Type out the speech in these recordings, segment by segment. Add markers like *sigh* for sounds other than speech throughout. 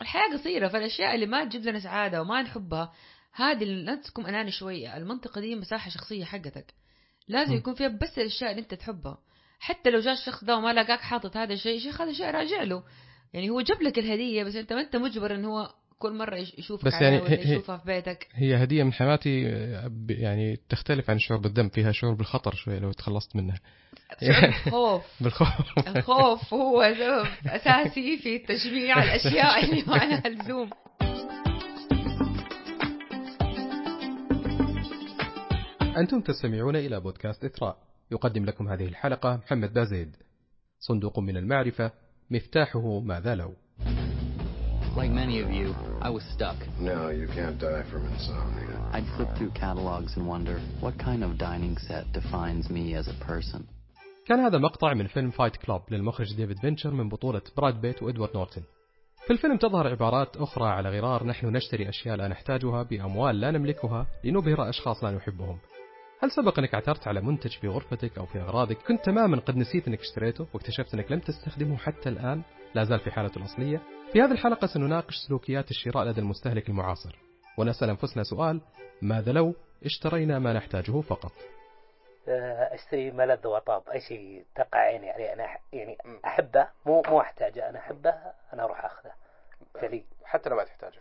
الحياة قصيرة فالأشياء اللي ما تجيب لنا سعادة وما نحبها هذه لا تكون أناني شوية. المنطقة دي مساحة شخصية حقتك. لازم. يكون فيها بس الأشياء اللي أنت تحبها. حتى لو جاء الشخص ده وما لقاك حاطط هذا الشيء شيخ هذا شيء راجع له. يعني هو جاب لك الهدية بس أنت ما أنت مجبر إن هو كل مرة يش- يشوفك بس يعني ولا هي- هي- يشوفها في بيتك. هي هدية من حماتي يعني تختلف عن الشعور بالذنب فيها شعور بالخطر شوي لو تخلصت منها. خوف *laughs* بالخوف. الخوف هو سبب أساسي في تجميع الأشياء *laughs* اللي ما لها لزوم أنتم تستمعون إلى بودكاست إثراء. يقدم لكم هذه الحلقة محمد بازيد. صندوق من المعرفة مفتاحه ماذا لو. Like many of you, I was stuck. No, you can't die from insomnia. I'd flip through catalogs and wonder what kind of dining set defines me as a person. كان هذا مقطع من فيلم فايت كلوب للمخرج ديفيد فينشر من بطولة براد بيت وإدوارد نورتن في الفيلم تظهر عبارات أخرى على غرار نحن نشتري أشياء لا نحتاجها بأموال لا نملكها لنبهر أشخاص لا نحبهم هل سبق أنك عثرت على منتج في غرفتك أو في أغراضك؟ كنت تماما قد نسيت أنك اشتريته واكتشفت أنك لم تستخدمه حتى الآن. لا زال في حالته الأصلية. في هذه الحلقة سنناقش سلوكيات الشراء لدى المستهلك المعاصر. ونسأل أنفسنا سؤال. ماذا لو اشترينا ما نحتاجه فقط؟ آه، أشتري ملذ وطاب أي شيء تقع عيني. عليه أنا أح- يعني أحبه. مو مو أحتاجه. أنا أحبه. أنا أروح أخذه. فعلي حتى لو ما تحتاجه.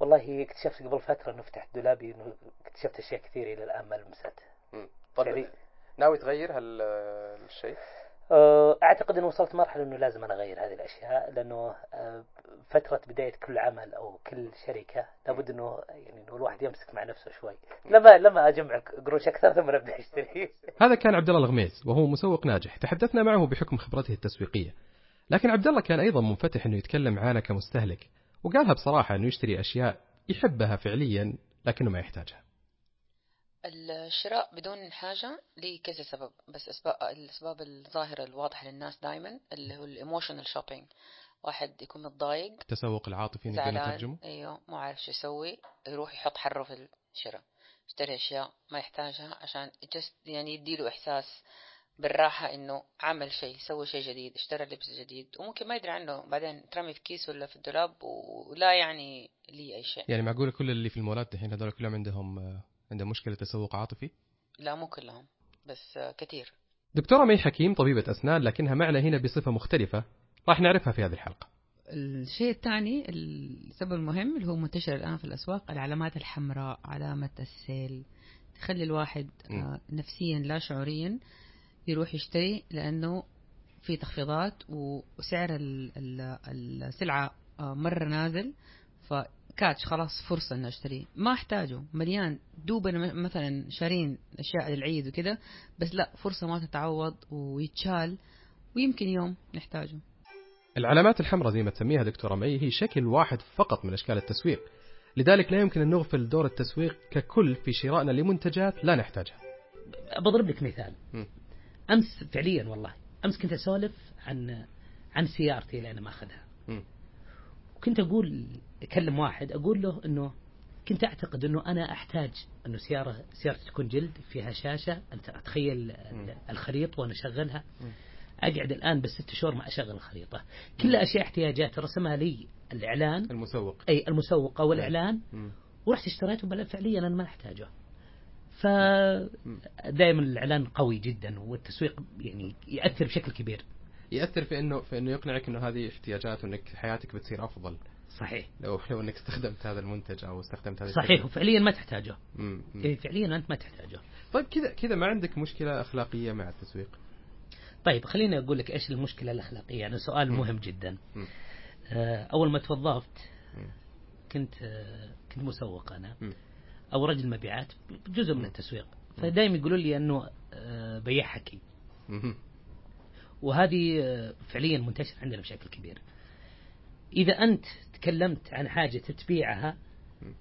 والله اكتشفت قبل فترة إنه فتحت دولابي إنه اكتشفت أشياء كثيرة إلى الآن ما لمست فعلي ناوي تغير هالشيء آه، أعتقد إنه وصلت مرحلة إنه لازم أنا أغير هذه الأشياء لأنه آه، فترة بداية كل عمل أو كل شركة لابد إنه يعني إنه الواحد يمسك مع نفسه شوي. لما لما أجمع قروش أكثر ثم أبدأ أشتري. *laughs* هذا كان عبد الله الغميز وهو مسوق ناجح. تحدثنا معه بحكم خبرته التسويقية. لكن عبد الله كان أيضا منفتح إنه يتكلم معنا كمستهلك. وقالها بصراحة إنه يشتري أشياء يحبها فعليا لكنه ما يحتاجها. الشراء بدون حاجة لكذا سبب بس أسباب الأسباب الظاهرة الواضحة للناس دائما اللي هو ال emotional shopping واحد يكون متضايق التسوق العاطفي نقدر نترجمه أيوه مو عارف شو يسوي يروح يحط حره في الشراء. يشتري أشياء ما يحتاجها عشان يعني يديله إحساس بالراحة إنه عمل شيء سوى شيء جديد اشترى لبس جديد وممكن ما يدري عنه بعدين ترمي في كيس ولا في الدولاب ولا يعني لي أي شيء. يعني معقولة كل اللي في المولات الحين هذول كلهم عندهم عندهم مشكلة تسوق عاطفي؟ لا مو كلهم بس كثير. دكتورة مي حكيم طبيبة أسنان لكنها معنا هنا بصفة مختلفة راح نعرفها في هذه الحلقة. الشيء الثاني السبب المهم اللي هو منتشر الآن في الأسواق العلامات الحمراء علامة السيل تخلي الواحد م. آه، نفسيا لا شعوريا يروح يشتري لأنه في تخفيضات وسعر ال- ال- السلعة آه، مرة نازل فكاتش خلاص فرصة إنه أشتريه ما أحتاجه. مليان. دوبنا م- مثلا شارين أشياء للعيد وكذا بس لا فرصة ما تتعوض ويتشال ويمكن يوم نحتاجه. العلامات الحمراء زي ما تسميها دكتورة مي هي شكل واحد فقط من أشكال التسويق. لذلك لا يمكن أن نغفل دور التسويق ككل في شرائنا لمنتجات لا نحتاجها. بضرب لك مثال. مم. أمس فعليا والله. أمس كنت أسولف عن عن سيارتي اللي أنا ماخذها. وكنت أقول اكلم واحد أقول له إنه كنت أعتقد إنه أنا أحتاج إنه سيارة سيارتي تكون جلد فيها شاشة أنت أتخيل ال- الخريطة وأنا أشغلها. أقعد الآن بالست شهور ما أشغل الخريطة. كلها أشياء احتياجات رسمها لي الإعلان. المسوق. أي المسوق أو الإعلان. مم. ورحت اشتريته بل فعليا أنا ما أحتاجه. ف دائما الإعلان قوي جدا والتسويق يعني ياثر بشكل كبير يأثر في أنه في أنه يقنعك أنه هذه احتياجات وأنك حياتك بتصير أفضل صحيح لو لو أنك استخدمت هذا المنتج أو استخدمت هذه صحيح. وفعليا ما تحتاجه مم. إيه، فعليا أنت ما تحتاجه طيب كذا كذا ما عندك مشكلة أخلاقية مع التسويق طيب خليني أقول لك إيش المشكلة الأخلاقية يعني سؤال مم. مهم جدا مم. آه، أول ما توظفت. كنت آه، كنت مسوق أنا مم. أو رجل مبيعات جزء من التسويق. فدائما يقولوا لي أنه آه، بياع حكي. وهذه آه، فعليا منتشرة عندنا بشكل كبير. إذا أنت تكلمت عن حاجة تبيعها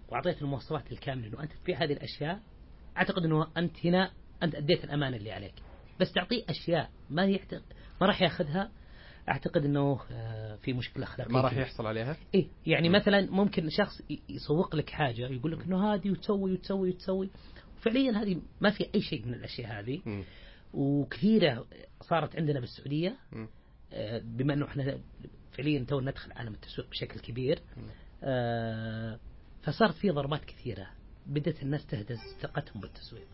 وأعطيت المواصفات الكاملة أنه أنت تبيع هذه الأشياء أعتقد أنه أنت هنا أنت أديت الأمانة اللي عليك. بس تعطيه أشياء ما يحتق... ما راح ياخذها أعتقد أنه آه، في مشكلة أخلاقية ما راح. يحصل عليها؟ إيه يعني مثلا ممكن شخص يسوق لك حاجة يقول لك أنه هذه وتسوي وتسوي وتسوي. فعليا هذه ما في أي شيء من الأشياء هذه. مم. وكثيرة صارت عندنا بالسعودية. مم. آه، بما إنه إحنا فعليا تو ندخل عالم التسويق بشكل كبير. آه فصارت في ضربات كثيرة بدأت الناس تهتز ثقتهم بالتسويق.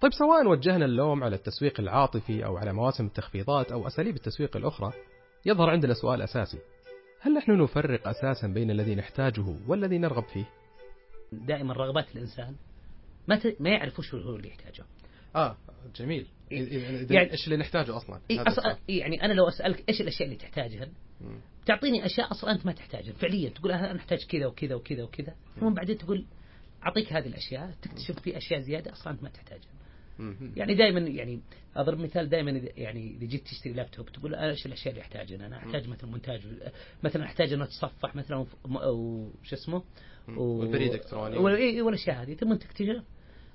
طيب سواء وجهنا اللوم على التسويق العاطفي أو على مواسم التخفيضات أو أساليب التسويق الأخرى يظهر عندنا سؤال أساسي هل نحن نفرق أساسا بين الذي نحتاجه والذي نرغب فيه؟ دائما رغبات الإنسان ما ت... ما يعرف وش هو اللي يحتاجه آه جميل يعني- يعني إيش اللي نحتاجه أصلا؟ إيه هذا أص... السؤال. يعني أنا لو أسألك إيش الأشياء اللي تحتاجها مم. تعطيني أشياء أصلا أنت ما تحتاجها فعليا تقول أنا احتاج كذا وكذا وكذا وكذا ثم بعدين تقول أعطيك هذه الأشياء تكتشف في أشياء زيادة أصلا أنت ما تحتاجها مم. يعني دائما يعني أضرب مثال دائما يعني إذا جيت تشتري لابتوب تقول إيش الأشياء اللي احتاجها أنا؟ أحتاج مثلا مونتاج مثلا أحتاج انه تصفح مثلا شو اسمه؟ والبريد الإلكتروني. وال- إيه، والاشياء هذه. ثم تكتشف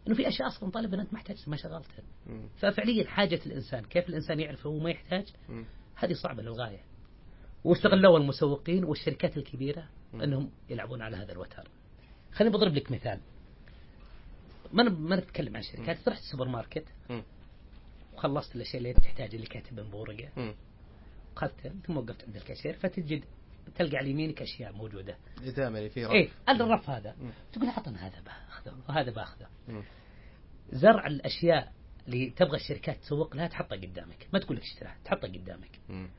إنه في أشياء أصلا طالبا انت ما احتاجتها ما شغلتها. ففعليا حاجة الإنسان كيف الإنسان يعرف هو ما يحتاج. هذه صعبة للغاية. واستغلوها المسوقين والشركات الكبيرة إنهم يلعبون على هذا الوتر. خليني بضرب لك مثال. ما ما نتكلم عن شركات رحت السوبر ماركت. وخلصت الأشياء اللي انت تحتاجها اللي كاتبها بورقة. اخذتها ثم وقفت عند الكاشير فتجد تلقى على يمينك اشياء موجودة دائما في رف. إيه الرف هذا مم. تقول عطنا هذا بأخذه وهذا بأخذه. زرع الأشياء اللي تبغى الشركات تسوق لها تحطها قدامك ما تقول لك اشتراها تحطها قدامك مم.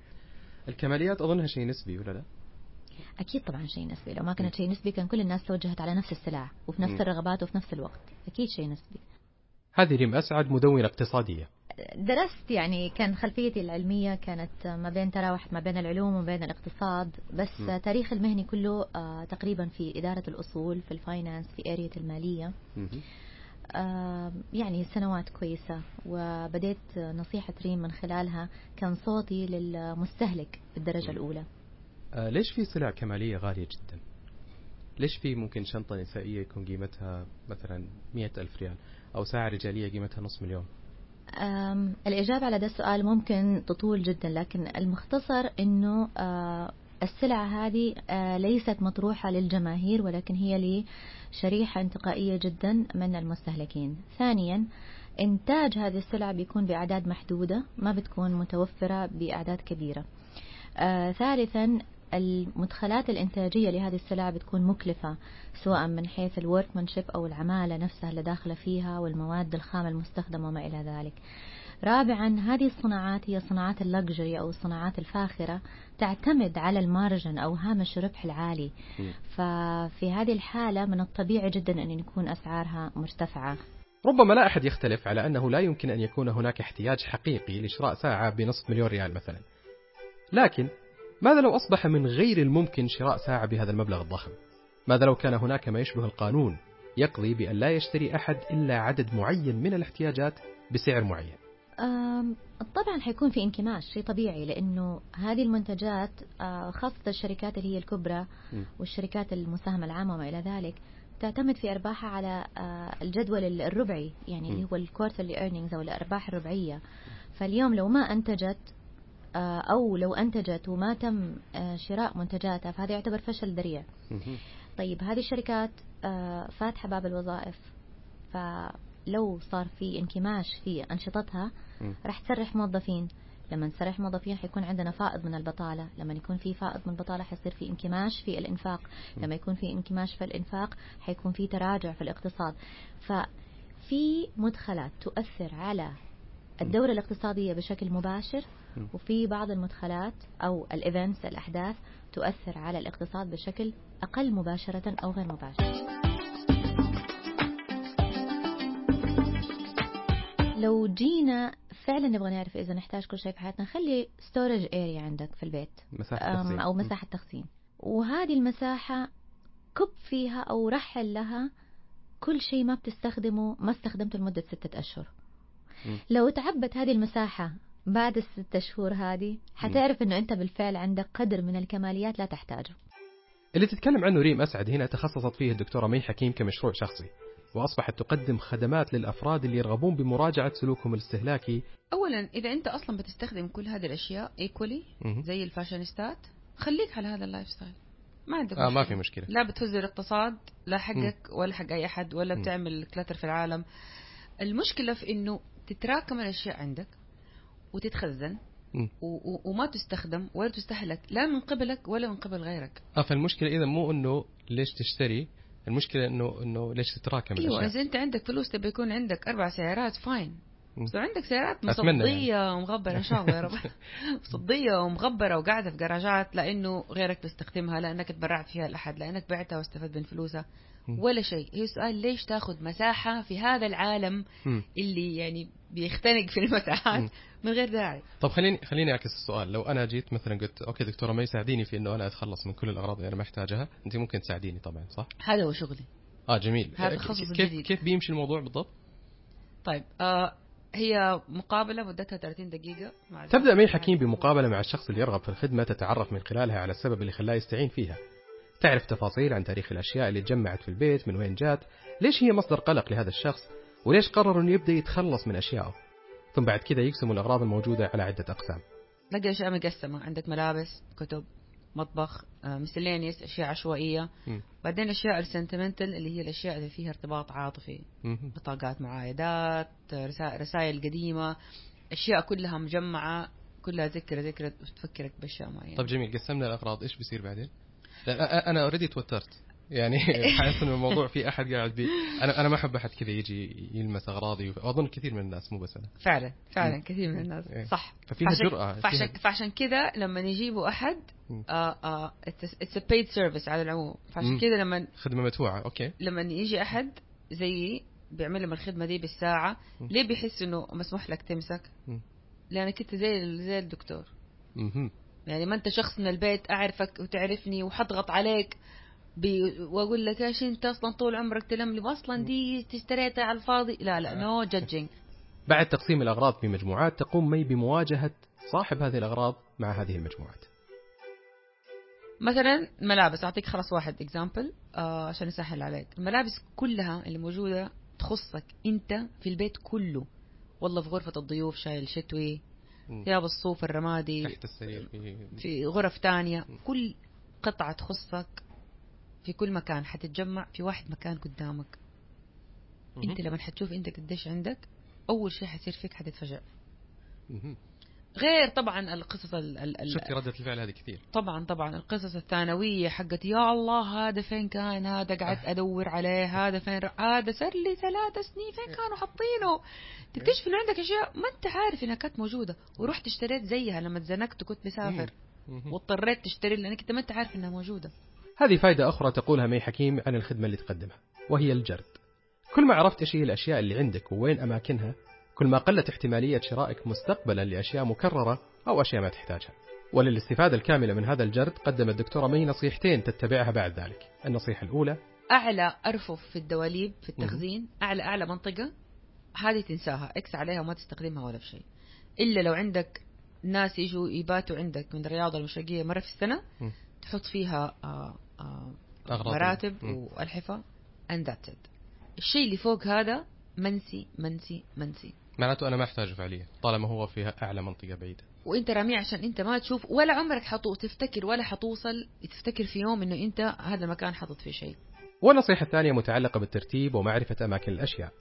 الكماليات أظنها شيء نسبي ولا لا؟ أكيد طبعا شيء نسبي. لو ما كانت شيء نسبي كان كل الناس توجهت على نفس السلع وفي نفس. الرغبات وفي نفس الوقت. أكيد شيء نسبي. هذه ريم أسعد مدونة اقتصادية. درست يعني كان خلفيتي العلمية كانت ما بين تراوحت ما بين العلوم وما بين الاقتصاد بس م. تاريخ المهني كله آه، تقريبا في إدارة الأصول في ال finance في أرية المالية. مم. آه، يعني سنوات كويسة. وبديت نصيحة ريم من خلالها كان صوتي للمستهلك بالدرجة الأولى. آه ليش في سلع كمالية غالية جدا؟ ليش في ممكن شنطة نسائية يكون قيمتها مثلا مئة ألف ريال أو ساعة رجالية قيمتها نص مليون؟ الإجابة على ده السؤال ممكن تطول جدا لكن المختصر أنه آه، السلعة هذه آه، ليست مطروحة للجماهير ولكن هي لشريحة انتقائية جدا من المستهلكين. ثانيا إنتاج هذه السلع بيكون بأعداد محدودة ما بتكون متوفرة بأعداد كبيرة. آه، ثالثا المدخلات الإنتاجية لهذه السلع بتكون مكلفة سواء من حيث ال workmanship أو العمالة نفسها اللي داخلة فيها والمواد الخام المستخدمة وما إلى ذلك. رابعا هذه الصناعات هي صناعات ال luxury أو الصناعات الفاخرة تعتمد على ال margin أو هامش الربح العالي. ففي هذه الحالة من الطبيعي جدا أن يكون أسعارها مرتفعة. ربما لا أحد يختلف على أنه لا يمكن أن يكون هناك احتياج حقيقي لشراء ساعة بنصف مليون ريال مثلا. لكن ماذا لو أصبح من غير الممكن شراء ساعة بهذا المبلغ الضخم ماذا لو كان هناك ما يشبه القانون يقضي بأن لا يشتري أحد إلا عدد معين من الاحتياجات بسعر معين طبعا حيكون في انكماش شيء طبيعي لأنه هذه المنتجات خاصة الشركات اللي هي الكبرى. والشركات المساهمة العامة وما إلى ذلك تعتمد في أرباحها على الجدول الربعي يعني. اللي هو ال quarterly earnings أو الأرباح الربعية فاليوم لو ما أنتجت آه، أو لو أنتجت وما تم آه، شراء منتجاتها فهذا يعتبر فشل ذريع. طيب هذه الشركات آه، فاتحة باب الوظائف فلو صار في انكماش في أنشطتها. راح تسرح موظفين. لما نسرح موظفين حيكون عندنا فائض من البطالة. لما يكون في فائض من البطالة حيصير في انكماش في الإنفاق. لما يكون في انكماش في الإنفاق حيكون في تراجع في الاقتصاد. ففي مدخلات تؤثر على الدورة الاقتصادية بشكل مباشر. وفي بعض المدخلات أو ال events الأحداث تؤثر على الاقتصاد بشكل أقل مباشرة أو غير مباشر لو جينا فعلا نبغى نعرف إذا نحتاج كل شيء في حياتنا خلي storage area عندك في البيت مساحة تخزين. أو مساحة تخزين وهذه المساحة كب فيها أو رحل لها كل شيء ما بتستخدمه ما استخدمته لمدة ستة أشهر مم. لو تعبّت هذه المساحة بعد الستة شهور هذه حتعرف أنه أنت بالفعل عندك قدر من الكماليات لا تحتاجه. اللي تتكلم عنه ريم أسعد هنا تخصصت فيه الدكتورة مي حكيم كمشروع شخصي وأصبحت تقدم خدمات للأفراد اللي يرغبون بمراجعة سلوكهم الاستهلاكي. اولا إذا أنت أصلا بتستخدم كل هذه الأشياء equally مهم. زي ال fashionistas خليك على هذا ال lifestyle. ما عندك آه ما. في مشكلة. لا بتهز الاقتصاد لا حقك ولا حق أي أحد ولا. بتعمل clutter في العالم. المشكلة في إنه تتراكم الأشياء عندك وتتخزن مم. و- و- وما تستخدم ولا تستهلك لا من قبلك ولا من قبل غيرك. آه فالمشكلة إذا مو إنه ليش تشتري المشكلة انه إنه ليش تتراكم أيوه إذا أنت عندك فلوس تبي يكون عندك أربع سيارات fine. لو عندك سيارات أتمنى مصدية ومغبرة إن شاء الله يا رب. *laughs* مصدية ومغبرة وقاعدة في جراجات لأنه غيرك بيستخدمها لأنك تبرعت فيها لأحد لأنك بعتها واستفدت من فلوسها. ولا شيء. هي سؤال ليش تاخذ مساحة في هذا العالم. اللي يعني بيختنق في المساحات. من غير داعي طب خليني خليني أعكس السؤال. لو أنا جيت مثلا قلت okay دكتورة مي ساعديني في إنه أنا أتخلص من كل الأغراض اللي أنا محتاجها؟ أنت ممكن تساعديني طبعا صح؟ هذا هو شغلي. آه جميل. هذا آه، كيف. كيف بيمشي الموضوع بالضبط؟ طيب آه هي مقابلة مدتها 30 دقيقة مع تبدأ مي حكيم بمقابلة مع الشخص اللي يرغب في الخدمة تتعرف من خلالها على السبب اللي خلاه يستعين فيها. تعرف تفاصيل عن تاريخ الأشياء اللي تجمعت في البيت من وين جات ليش هي مصدر قلق لهذا الشخص وليش قرر إنه يبدأ يتخلص من أشيائه. ثم بعد كذا يقسموا الأغراض الموجودة على عدة أقسام. تلاقي أشياء مقسمة. عندك ملابس كتب. مطبخ مسلينيس أشياء عشوائية مم. بعدين أشياء السنتمنتال اللي هي الأشياء اللي فيها ارتباط عاطفي مهم. بطاقات معايدات رسا- رسائل قديمة أشياء كلها مجمعة كلها ذكرى ذكرى تفكرك بأشياء معينة طيب جميل قسمنا الأغراض إيش بيصير بعدين؟ أنا already توترت يعني *laughs* حاسس إنه الموضوع في أحد قاعد بي أنا أنا ما أحب أحد كذا يجي يلمس أغراضي وأظن كثير من الناس مو بس أنا فعلا فعلا مم. كثير من الناس إيه. صح ففيها فعشان- جرأة، فعشان فيها- فعشان كذا لما يجيبوا أحد it's a paid service على العموم فعشان. كذا لما خدمة مدفوعة okay لما يجي أحد زيي بيعمل لهم الخدمة دي بالساعة م. ليه بيحس إنه مسموح لك تمسك م. لانك انت زي زي الدكتور مهم. يعني ما أنت شخص من البيت أعرفك وتعرفني وحضغط عليك بي وأقول لك إيش أنت أصلا طول عمرك تلملم أصلا دي اشتريتها على الفاضي. لا لا no judging *laughs* بعد تقسيم الأغراض في مجموعات تقوم مي بمواجهة صاحب هذه الأغراض مع هذه المجموعات. مثلا ملابس أعطيك خلاص واحد example آه عشان أسهل عليك. الملابس كلها اللي موجودة تخصك أنت في البيت كله. والله في غرفة الضيوف شايل شتوي. ثياب الصوف الرمادي تحت السرير في في غرف تانية. كل قطعة تخصك في كل مكان حتتجمع في واحد مكان قدامك. أنت لما حتشوف أنت قديش عندك أول شيء حيصير فيك حتتفاجئ. غير طبعا القصص ال ال شفتي ردة الفعل هذه كثير. طبعا طبعا القصص الثانوية حقت يا الله هذا فين كان؟ هذا قعدت أدور عليه هذا فين هذا صار لي ثلاث سنين فين كانوا حاطينه؟ تكتشف إنه عندك أشياء ما أنت عارف إنها كانت موجودة ورحت اشتريت زيها لما تزنقت وكنت مسافر. واضطريت تشتري لأنك أنت ما أنت عارف إنها موجودة. هذه فائدة أخرى تقولها مي حكيم عن الخدمة اللي تقدمها وهي الجرد كل ما عرفت إيش هي الأشياء اللي عندك ووين أماكنها كل ما قلت احتمالية شرائك مستقبلا لأشياء مكررة أو أشياء ما تحتاجها وللاستفادة الكاملة من هذا الجرد قدمت الدكتورة مي نصيحتين تتبعها بعد ذلك النصيحة الأولى أعلى أرفف في الدواليب في التخزين أعلى أعلى منطقة هذه تنساها إكس عليها وما تستخدمها ولا في شيء إلا لو عندك ناس يجوا يباتوا عندك من الرياض المشرقية مرة في السنة مم. تحط فيها آه. مراتب مم. والحفه and that's it. الشيء اللي فوق هذا منسي منسي منسي. معناته أنا ما أحتاجه فعليا طالما هو في أعلى منطقة بعيدة. وأنت راميه عشان أنت ما تشوف ولا عمرك حتو تفتكر ولا حتوصل تفتكر في يوم إنه أنت هذا المكان حاطط فيه شيء. والنصيحة الثانية متعلقة بالترتيب ومعرفة أماكن الأشياء.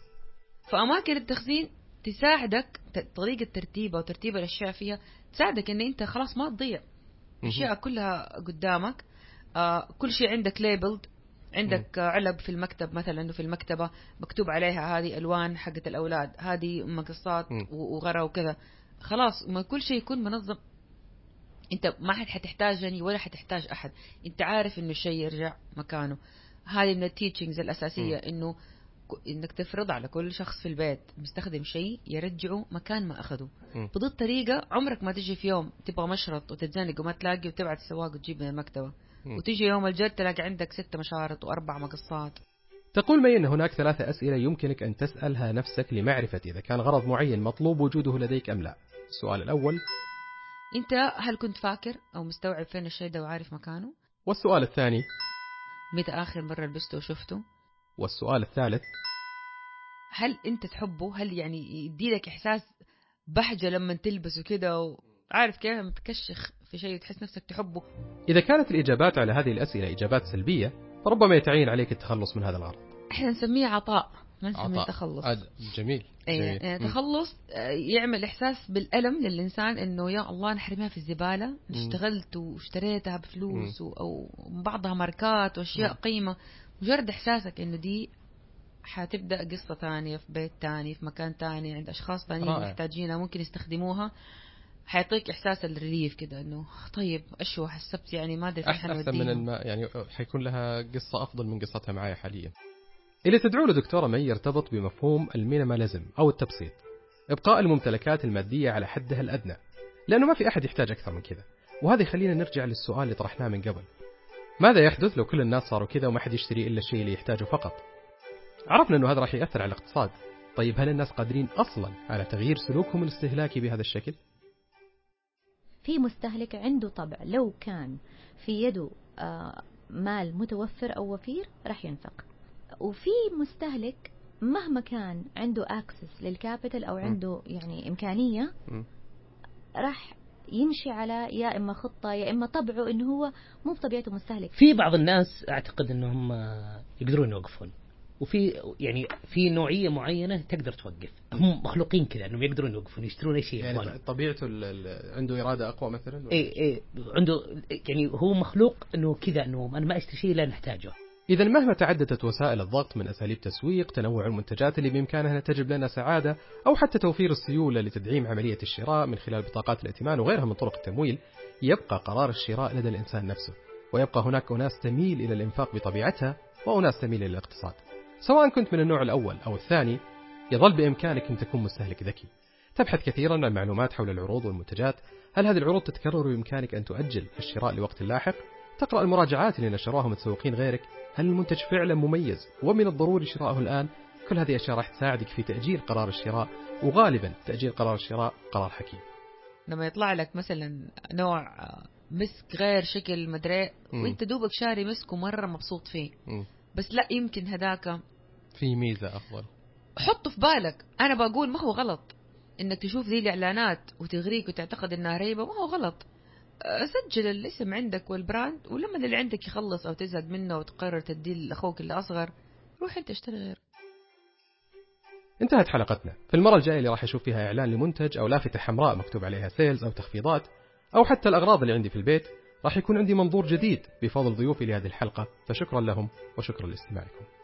فأماكن التخزين تساعدك طريقة ترتيبها وترتيب الأشياء فيها تساعدك إن أنت خلاص ما تضيع. أشياء كلها قدامك. آه كل شيء عندك ليبلد عندك علب في المكتب مثلا في المكتبة مكتوب عليها هذه ألوان حقت الأولاد هذه مقصات مم. و- وغرا وكذا. خلاص ما كل شيء يكون منظم. أنت ما حد حتحتاجني ولا حتحتاج أحد. أنت عارف إنه الشيء يرجع مكانه. هذه من ال teachings الأساسية. إنه إنك تفرض على كل شخص في البيت مستخدم شيء يرجعه مكان ما أخذه. بهذه الطريقة عمرك ما تجي في يوم تبغى مشرط وتتزنق وما تلاقي وتبعت السواق وتجيب من المكتبة. وتيجي يوم الجد تلاقي عندك ست مشارط وأربع مقصات. تقول مي أن هناك ثلاثة أسئلة يمكنك أن تسألها نفسك لمعرفة إذا كان غرض معين مطلوب وجوده لديك أم لا؟ السؤال الأول. أنت هل كنت فاكر أو مستوعب فين الشيء ده وعارف مكانه؟ والسؤال الثاني. متى آخر مرة لبسته وشفته؟ والسؤال الثالث. هل أنت تحبه؟ هل يعني يدي لك إحساس بهجة لما تلبسه كده وعارف كيف لما تكشخ في شيء وتحس نفسك تحبه إذا كانت الإجابات على هذه الأسئلة إجابات سلبية فربما يتعين عليك التخلص من هذا الغرض إحنا نسميه عطاء ما نسميه. تخلص جميل اي جميل. يعني. تخلص آه، يعمل إحساس بالألم للإنسان إنه يا الله أنا حرميها في الزبالة. اشتغلت واشتريتها بفلوس و- أو بعضها ماركات وأشياء قيمة مجرد إحساسك إنه دي حتبدأ قصة ثانية في بيت ثاني في مكان ثاني عند أشخاص ثانيين. محتاجينها ممكن يستخدموها حيعطيك إحساس الريليف كده إنه طيب أشوى حسبت يعني ما أدري أحسن حنوديها. من الماء يعني حيكون لها قصة أفضل من قصتها معايا حاليا. اللي تدعو له دكتورة مي يرتبط بمفهوم ال minimalism أو التبسيط. إبقاء الممتلكات المادية على حدها الأدنى. لأنه ما في أحد يحتاج أكثر من كذا. وهذا يخلينا نرجع للسؤال اللي طرحناه من قبل. ماذا يحدث لو كل الناس صاروا كذا وما حد يشتري إلا الشيء اللي يحتاجه فقط؟ عرفنا أنه هذا راح يأثر على الاقتصاد. طيب هل الناس قادرين أصلا على تغيير سلوكهم الاستهلاكي بهذا الشكل؟ في مستهلك عنده طبع. لو كان في يده آه، مال متوفر أو وفير راح ينفق. وفي مستهلك مهما كان عنده access لل capital أو عنده يعني إمكانية مم. راح يمشي على يا إما خطة يا إما طبعه إنه هو مو بطبيعته مستهلك. في بعض الناس أعتقد إنهم آه، يقدرون يوقفون. وفي يعني في نوعية معينة تقدر توقف هم مخلوقين كذا إنهم يقدرون يوقفون يشترون أي شيء يعني طبيعته عنده إرادة أقوى مثلا؟ اي اي عنده يعني هو مخلوق إنه كذا إنه أنا ما أشتري شيء لا نحتاجه إذا مهما تعددت وسائل الضغط من أساليب تسويق، تنوع المنتجات اللي بإمكانها أن تجلب لنا سعادة، أو حتى توفير السيولة لتدعيم عملية الشراء من خلال بطاقات الائتمان وغيرها من طرق التمويل، يبقى قرار الشراء لدى الإنسان نفسه، ويبقى هناك أناس تميل إلى الإنفاق بطبيعتها، وأناس تميل إلى الاقتصاد. سواء كنت من النوع الأول أو الثاني، يظل بإمكانك أن تكون مستهلك ذكي. تبحث كثيرا عن معلومات حول العروض والمنتجات، هل هذه العروض تتكرر وبإمكانك أن تؤجل الشراء لوقت لاحق؟ تقرأ المراجعات اللي نشروها متسوقين غيرك هل المنتج فعلا مميز ومن الضروري شراءه الآن كل هذه أشياء راح تساعدك في تأجيل قرار الشراء وغالبا تأجيل قرار الشراء قرار حكيم لما يطلع لك مثلا نوع مسك غير شكل مدري. وأنت دوبك شاري مسك ومره مبسوط فيه مم. بس لا يمكن هذاك. في ميزة أفضل. حطه في بالك أنا بقول ما هو غلط. إنك تشوف ذي الإعلانات وتغريك وتعتقد إنها رهيبة ما هو غلط. أه، سجل الاسم عندك وال brand ولما اللي عندك يخلص أو تزهق منه وتقرر تديه لأخوك اللي أصغر روح أنت اشتري غيره. انتهت حلقتنا. في المرة الجاية اللي راح أشوف فيها إعلان لمنتج أو لافتة حمراء مكتوب عليها sales أو تخفيضات أو حتى الأغراض اللي عندي في البيت راح يكون عندي منظور جديد. بفضل ضيوفي لهذه الحلقة فشكرا لهم وشكرا لاستماعكم.